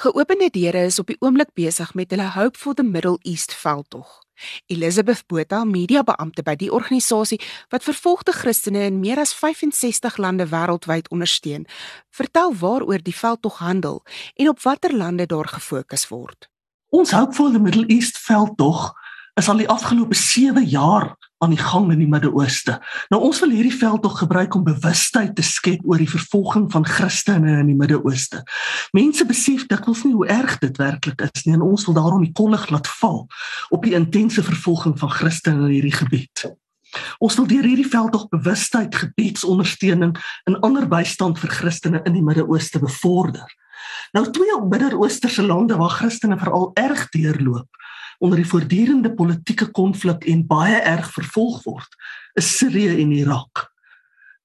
Geopende deure is op die oomblik besig met hulle Hope for the Middle East veldtog. Elizabeth Botha, mediabeampte by die organisasie wat vervolgde Christene in meer as 65 lande wêreldwyd ondersteun, vertel waaroor die veldtog handel en op watter lande daar gefokus word. Ons Hope for the Middle East veldtog is al die afgelope 7 jaar aan die gang in die Midde-Ooste. Nou ons wil hierdie veld tog gebruik om bewustheid te skep oor die vervolging van Christene in die Midde-Ooste. Mense besef dikwels nie hoe erg dit werklik is nie en ons wil daarom die kollig laat val op die intense vervolging van Christene in hierdie gebied. Ons wil deur hierdie veld tog bewustheid, gebedsondersteuning en ander bystand vir Christene in die Midde-Ooste bevorder. Nou twee Midde-Oosterse lande waar Christene veral erg deurloop onder die voortdurende politieke konflik en baie erg vervolg word, is Sirië en Irak.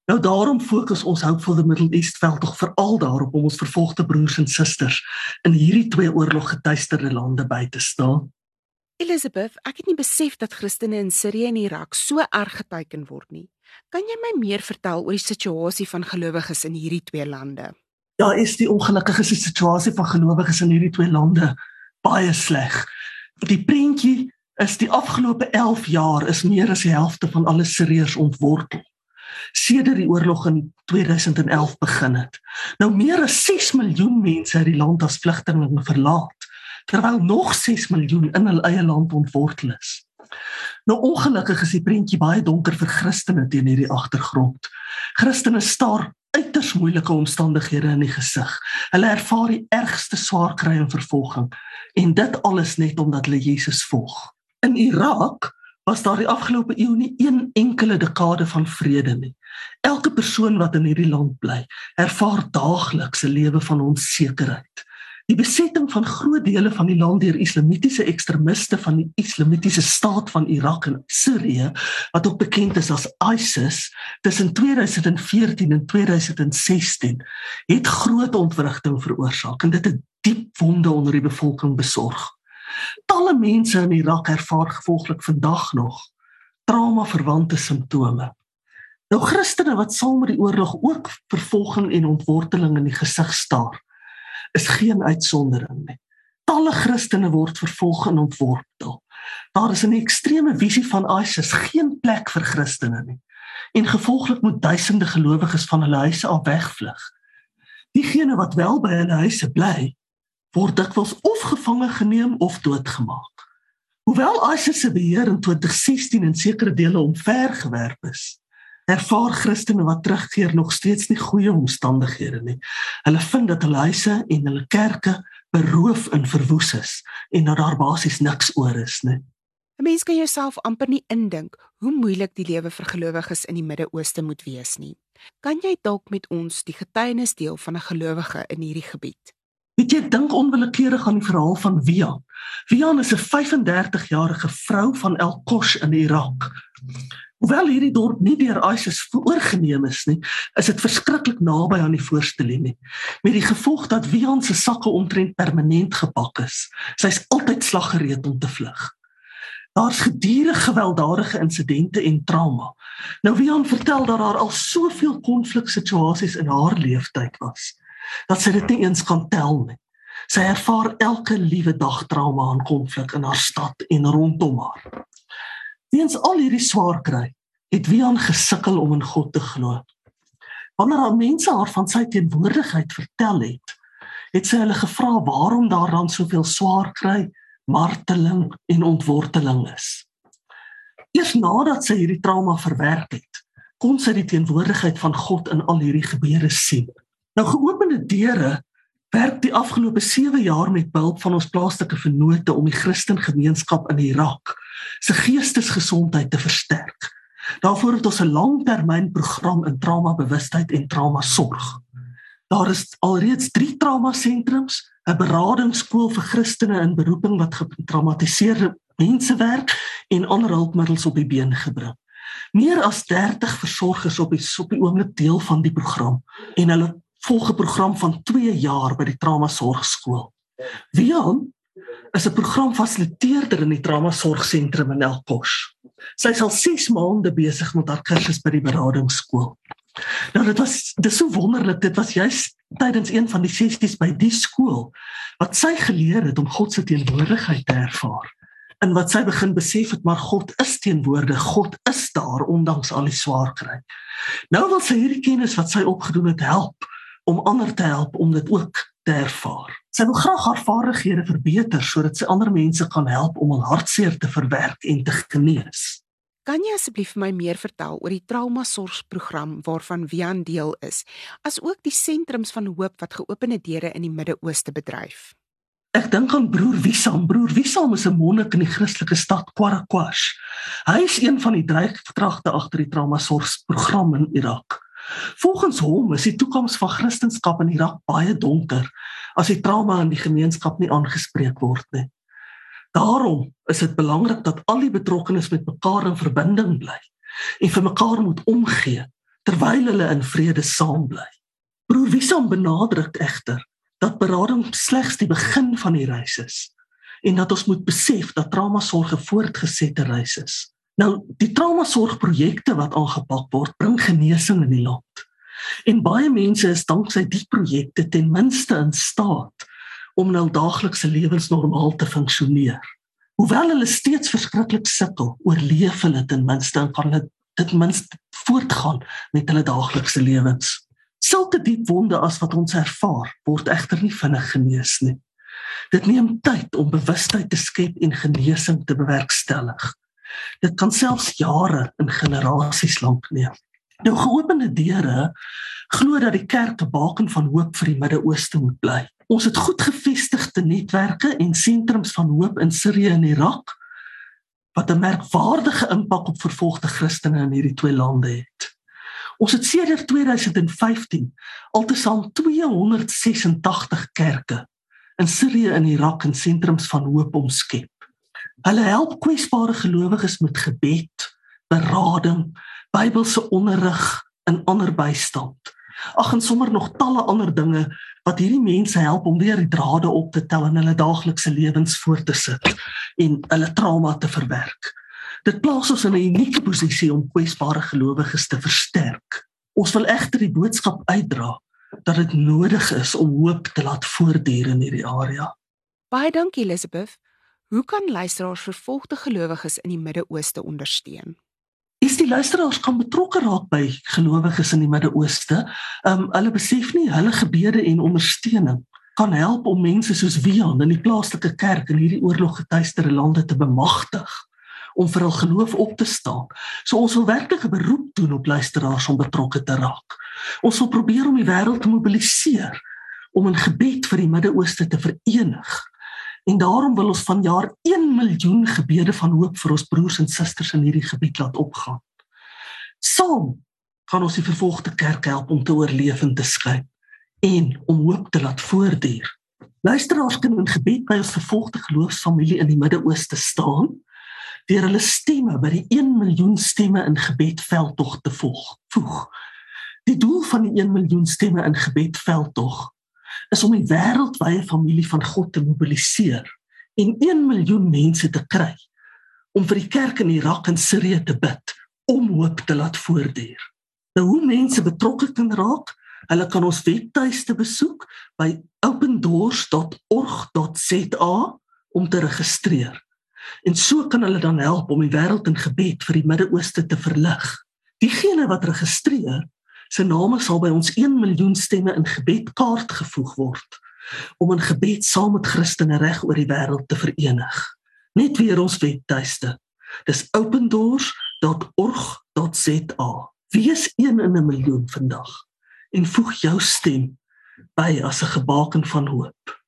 Nou daarom fokus ons Hope for the Middle East veld tog veral daarop om ons vervolgde broers en susters in hierdie twee oorloggetuisterde lande by te staan. Elizabeth, ek het nie besef dat Christene in Sirië en Irak so erg geteiken word nie. Kan jy my meer vertel oor die situasie van gelowiges in hierdie twee lande? Ja, is die ongelukkige situasie van gelowiges in hierdie twee lande baie sleg. Die prentjie is die afgelope 11 jaar is meer as die helfte van alle Siriërs ontwortel. Sedert die oorlog in 2011 begin het. Nou meer as 6 miljoen mense het die land as vlugtelinge verlaat, terwyl nog 6 miljoen in hul eie land ontwortel is. Nou ongelukkig is die prentjie baie donker vir Christene teen hierdie agtergrond. Christene staar uiters moeilike omstandighede in die gesig. Hulle ervaar die ergste swaar kry en vervolging en dit alles net omdat hulle Jesus volg. In Irak was daar die afgelope eeu nie een enkele dekade van vrede nie. Elke persoon wat in hierdie land bly, ervaar daagliks 'n lewe van onsekerheid. Die besetting van groot dele van die land deur islamitiese ekstremiste van die islamitiese staat van Irak en Sirië, wat ook bekend is as ISIS, tussen 2014 en 2016, het groot ontwrigting veroorsaak en dit het diep wonde onder die bevolking besorg. Talle mense in Irak ervaar gevolglik vandag nog trauma-verwante simptome. Nou Christene wat saam met die oorlog ook vervolging en ontworteling in die gesig staar is geen uitsondering nie. Talle Christene word vervolg en ontwortel. Daar is 'n ekstreme visie van ISIS geen plek vir Christene nie. En gevolglik moet duisende gelowiges van hulle huise af wegvlug. Diegene wat wel by hulle huise bly, word dikwels of gevange geneem of doodgemaak. Hoewel ISIS se beheer in 2016 in sekere dele omvergewerp is, ervaar Christene wat terugkeer nog steeds nie goeie omstandighede nie. Hulle vind dat hulle huise en hulle kerke beroof en verwoes is en dat daar basies niks oor is nie. 'n Mens kan jouself amper nie indink hoe moeilik die lewe vir gelowiges in die Midde-Ooste moet wees nie. Kan jy dalk met ons die getuienis deel van 'n gelowige in hierdie gebied? Weet jy, dink onwillekeurig aan die verhaal van Vian. Vian is 'n 35-jarige vrou van El Kosh in Irak. Hoewel hierdie dorp nie deur ISIS oorgeneem is nie, is dit verskriklik naby aan die voorste linie. Met die gevolg dat Wian se sakke omtrent permanent gepak is. Sy's altyd slaggereed om te vlug. Daar's gedurende gewelddadige insidente en trauma. Nou Wian vertel dat daar al soveel konfliksituasies in haar lewenstyd was dat sy dit nie eens kan tel nie. Sy ervaar elke liewe dag trauma en konflik in haar stad en rondom haar. Weens al hierdie swaar kry, het Wian gesukkel om in God te glo. Wanneer al mense haar van sy teenwoordigheid vertel het, het sy hulle gevra waarom daar dan soveel swaar kry, marteling en ontworteling is. Eers nadat sy hierdie trauma verwerk het, kon sy die teenwoordigheid van God in al hierdie gebeure sien. Nou geopende deure werk die afgelope 7 jaar met hulp van ons plaaslike vennote om die Christen gemeenskap in Irak se geestesgesondheid te versterk. Daarvoor het ons 'n langtermynprogram in traumabewustheid en traumasorg. Daar is alreeds 3 traumasentrums, 'n beradingsskool vir Christene in beroeping wat getraumatiseerde mense werk en ander hulpmiddels op die been gebring. Meer as 30 versorgers op die die oomblik deel van die program en hulle volg 'n program van 2 jaar by die traumasorgskool. Wian is 'n programfasiliteerder in die traumasorgsentrum in Elkosh. Sy is al 6 maande besig met haar kursus by die beradingsskool. Nou dit was dis so wonderlik, dit was juist tydens een van die sessies by die skool wat sy geleer het om God se teenwoordigheid te ervaar. En wat sy begin besef het, maar God is teenwoordig, God is daar ondanks al die swaar kry. Nou wil sy hierdie kennis wat sy opgedoen het help om ander te help om dit ook te ervaar. Sy wil graag haar vaardighede verbeter sodat sy ander mense kan help om hul hartseer te verwerk en te genees. Kan jy asseblief vir my meer vertel oor die trauma sorgsprogram waarvan Wian deel is, asook die sentrums van hoop wat geopende deure in die Midde-Ooste bedryf? Ek dink aan broer Wissam. Broer Wissam is 'n monnik in die Christelike stad Kwarakwash. Hy is een van die dryfkragte agter die trauma sorgsprogram in Irak. Volgens hom is die toekoms van Christendom in Irak baie donker as die trauma in die gemeenskap nie aangespreek word nie. Daarom is dit belangrik dat al die betrokkenes met mekaar in verbinding bly en vir mekaar moet omgee terwyl hulle in vrede saam bly. Broer Wissam benadruk egter dat berading slegs die begin van die reis is en dat ons moet besef dat trauma sorg 'n voortgesette reis is. Nou, die trauma sorgprojekte wat aangepak word, bring genesing in die land. En baie mense is danksy die projekte ten minste in staat om nou daaglikse lewens normaal te funksioneer. Hoewel hulle steeds verskriklik sukkel, oorleef hulle ten minste en kan hulle dit minst voortgaan met hulle daaglikse lewens. Sulke diep wonde as wat ons ervaar, word egter nie vinnig genees nie. Dit neem tyd om bewustheid te skep en genesing te bewerkstellig. Dit kan selfs jare en generasies lank neem. Nou geopende deure glo dat die kerk 'n baken van hoop vir die Midde-Ooste moet bly. Ons het goed gevestigde netwerke en sentrums van hoop in Sirië en Irak wat 'n merkwaardige impak op vervolgde Christene in hierdie twee lande het. Ons het sedert 2015 altesaam 286 kerke in Sirië en Irak in sentrums van hoop omskep. Hulle help kwesbare gelowiges met gebed, berading, Bybelse onderrig en ander bystand. Ag en sommer nog talle ander dinge wat hierdie mense help om weer die drade op te tel in hulle daaglikse lewens voort te sit en hulle trauma te verwerk. Dit plaas ons in 'n unieke posisie om kwesbare gelowiges te versterk. Ons wil egter die boodskap uitdra dat dit nodig is om hoop te laat voortduur in hierdie area. Baie dankie Elizabeth. Hoe kan luisteraars vervolgde gelowiges in die Midde-Ooste ondersteun? is die luisteraars kan betrokke raak by gelowiges in die Midde-Ooste. Um hulle besef nie hulle gebede en ondersteuning kan help om mense soos Wian in die plaaslike kerk in hierdie oorloggetuisterde lande te bemagtig om vir hul geloof op te staan. So ons wil werklik 'n beroep doen op luisteraars om betrokke te raak. Ons wil probeer om die wêreld te mobiliseer om 'n gebed vir die Midde-Ooste te verenig En daarom wil ons vanjaar 1 miljoen gebede van hoop vir ons broers en susters in hierdie gebied laat opgaan. Saam kan ons die vervolgde kerk help om te oorleef en te skyn en om hoop te laat voortduur. Luisteraars kan in gebed by ons vervolgde geloofsfamilie in die Midde-Ooste staan deur hulle stemme by die 1 miljoen stemme in gebed veldtog te volg. Voeg. Die doel van die 1 miljoen stemme in gebed veldtog is om die wêreldwye familie van God te mobiliseer en 1 miljoen mense te kry om vir die kerk in Irak en Sirië te bid om hoop te laat voortduur. Nou hoe mense betrokke kan raak, hulle kan ons webtuiste besoek by opendoors.org.za om te registreer. En so kan hulle dan help om die wêreld in gebed vir die Midde-Ooste te verlig. Diegene wat registreer, se name sal by ons 1 miljoen stemme in gebed kaart gevoeg word om in gebed saam met Christene reg oor die wêreld te verenig. Net weer ons webtuiste. Dis opendoors.org.za. Wees een in 'n miljoen vandag en voeg jou stem by as 'n gebaken van hoop.